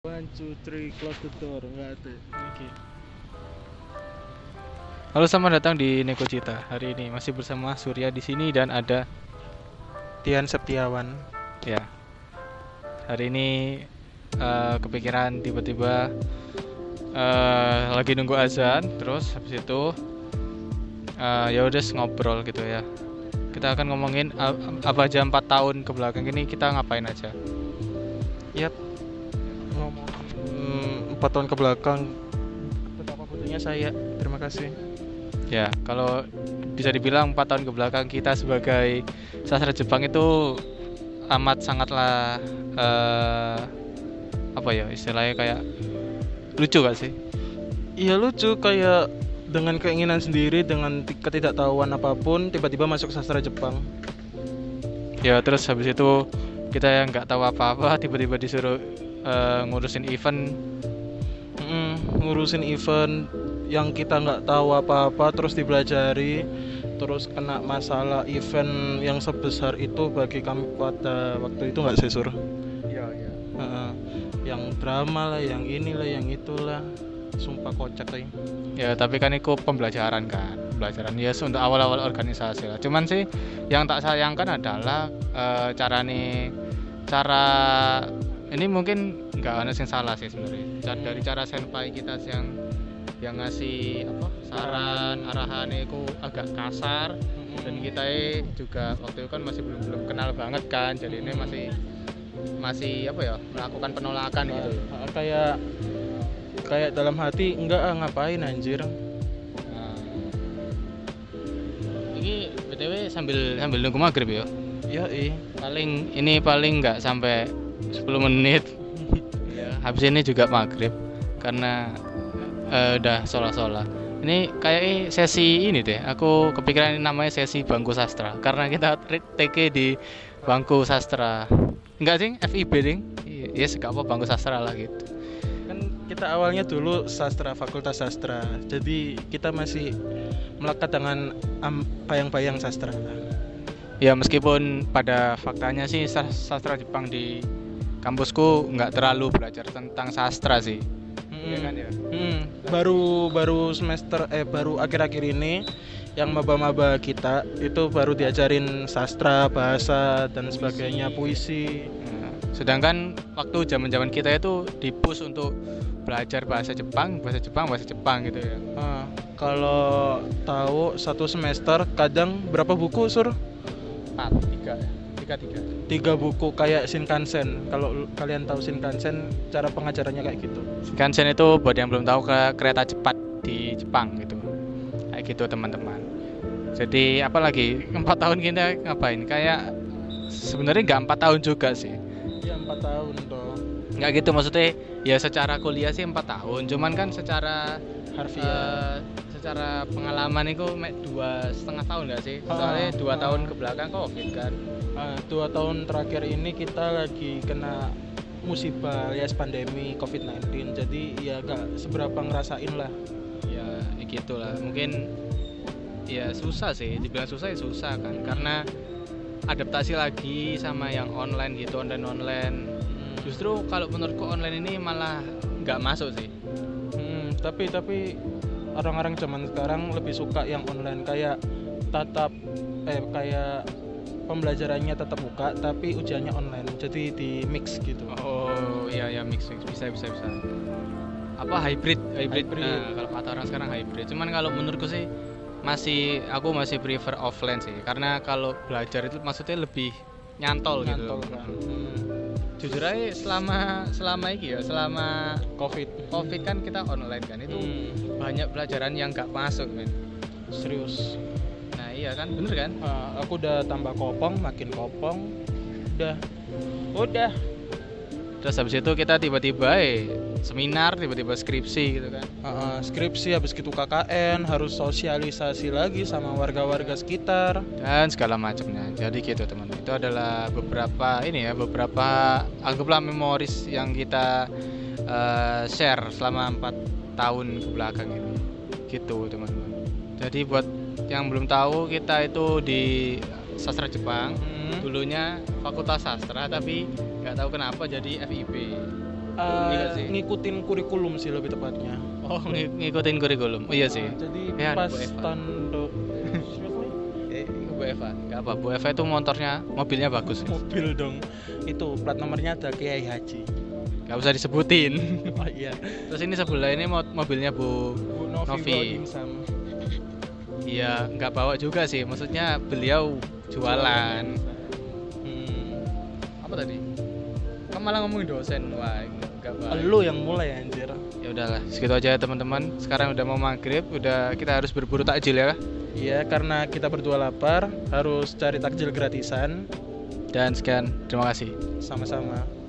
One, two, three, close the door. Enggak ada. Oke. Halo selamat datang di Neko Cita. Hari ini masih bersama Surya di sini dan ada Tian Septiawan. ya. Hari ini eh, kepikiran tiba-tiba eh, lagi nunggu azan, terus habis itu eh, ya udah ngobrol gitu ya. Kita akan ngomongin apa aja 4 tahun ke belakang ini kita ngapain aja. Yap. Ngomong hmm, empat tahun ke belakang. Betapa butuhnya saya. Terima kasih. Ya, kalau bisa dibilang 4 tahun ke belakang kita sebagai sastra Jepang itu amat sangatlah eh, apa ya istilahnya kayak lucu gak sih? Iya lucu kayak dengan keinginan sendiri dengan ti- ketidaktahuan apa pun tiba-tiba masuk sastra Jepang. Ya terus habis itu kita yang nggak tahu apa-apa tiba-tiba disuruh eh, ngurusin event. Mm, ngurusin event yang kita nggak tahu apa-apa terus dipelajari terus kena masalah event yang sebesar itu bagi kami pada waktu itu nggak sesur Iya, iya. Heeh. yang drama lah yang inilah yang itulah sumpah kocak ya Ya tapi kan itu pembelajaran kan. Pembelajaran ya untuk awal-awal organisasi lah. Cuman sih yang tak sayangkan adalah eh, cara nih Cara ini mungkin nggak ada yang salah sih sebenarnya. Dari cara senpai kita yang yang ngasih apa saran arahan itu agak kasar. Dan kita juga waktu itu kan masih belum belum kenal banget kan. Jadi ini masih masih apa ya melakukan penolakan gitu Ah, kayak kayak dalam hati enggak ah, ngapain anjir? Nah. Ini btw sambil sambil nunggu maghrib ya. ya Paling ini paling nggak sampai 10 menit. ya, habis ini juga maghrib karena eh, udah sholat-sholat. Ini kayak sesi ini deh. Aku kepikiran ini namanya sesi bangku sastra karena kita TK di bangku sastra. Enggak sih, FIB ding. Iya, yes, gak apa bangku sastra lah gitu. kan kita awalnya dulu sastra fakultas sastra jadi kita masih melekat dengan bayang-bayang sastra Ya meskipun pada faktanya sih sas- sastra Jepang di kampusku nggak terlalu belajar tentang sastra sih. Iya kan ya? Hmm, baru baru semester eh baru akhir-akhir ini yang maba-maba kita itu baru diajarin sastra, bahasa dan sebagainya, puisi. Nah, sedangkan waktu zaman-zaman kita itu dipus untuk belajar bahasa Jepang, bahasa Jepang, bahasa Jepang gitu ya. Ah, kalau tahu satu semester kadang berapa buku sur? Empat, tiga, tiga, tiga. Tiga buku kayak Shinkansen. Kalau kalian tahu Shinkansen, cara pengajarannya kayak gitu. Shinkansen itu buat yang belum tahu ke kereta cepat di Jepang gitu. Kayak gitu teman-teman. Jadi apalagi empat tahun kita ngapain? Kayak sebenarnya nggak empat tahun juga sih. Ya empat tahun toh. nggak gitu maksudnya ya secara kuliah sih empat tahun cuman kan secara Harfiah. eh, secara pengalaman itu mek dua setengah tahun nggak sih? Ah, soalnya dua ah. tahun ke belakang covid kan? Ah, dua tahun terakhir ini kita lagi kena musibah alias pandemi COVID-19 jadi ya gak seberapa ngerasain lah. Ya ya gitulah. Mungkin ya susah sih. Dibilang susah ya susah kan? Karena adaptasi lagi sama yang online gitu online online justru kalau menurutku online ini malah nggak masuk sih. Hmm, tapi tapi orang-orang zaman sekarang lebih suka yang online kayak tatap eh kayak pembelajarannya tetap muka tapi ujiannya online jadi di mix gitu Oh iya ya mix mix bisa bisa bisa. Apa hybrid hybrid? Hybrid. Nah, kalau kata orang sekarang hybrid. Cuman kalau menurutku sih masih aku masih prefer offline sih karena kalau belajar itu maksudnya lebih nyantol, Nyantol gitu. kan. Hmm, Jujur aja selama selama ini ya selama covid covid kan kita online kan itu Hmm, banyak pelajaran yang nggak masuk men. serius Nah iya kan bener kan? Ah, aku udah tambah kopong makin kopong udah udah Terus habis itu kita tiba-tiba eh seminar tiba-tiba skripsi gitu kan. Ah, skripsi habis gitu KKN harus sosialisasi lagi sama warga-warga sekitar dan segala macamnya. Jadi gitu teman. Itu adalah beberapa ini ya beberapa anggaplah memoris yang kita eh, share selama empat tahun ke belakang ini. Gitu teman-teman. Jadi buat yang belum tahu kita itu di sastra Jepang. Hmm. Dulunya fakultas sastra tapi nggak tahu kenapa jadi FIB. Sih. ngikutin kurikulum sih lebih tepatnya. Oh, ng- ngikutin kurikulum. Oh, iya sih. Nah, jadi Ya, pas tanduk Eh, Bu Eva. Enggak apa, Bu Eva itu motornya, mobilnya bagus. mobil dong. Itu plat nomornya ada Kiai Haji. Gak usah disebutin. Oh iya. Terus ini sebelah ini mo- mobilnya Bu Bu Novi, Novi. Iya, nggak bawa juga sih. Maksudnya beliau jualan. Hmm. Apa tadi? Kamu malah ngomongin dosen. Wah, nggak baik. Lu yang mulai anjir. Ya udahlah, segitu aja ya teman-teman. Sekarang udah mau maghrib, udah kita harus berburu takjil ya. Iya, karena kita berdua lapar, harus cari takjil gratisan Dan sekian, terima kasih. sama-sama.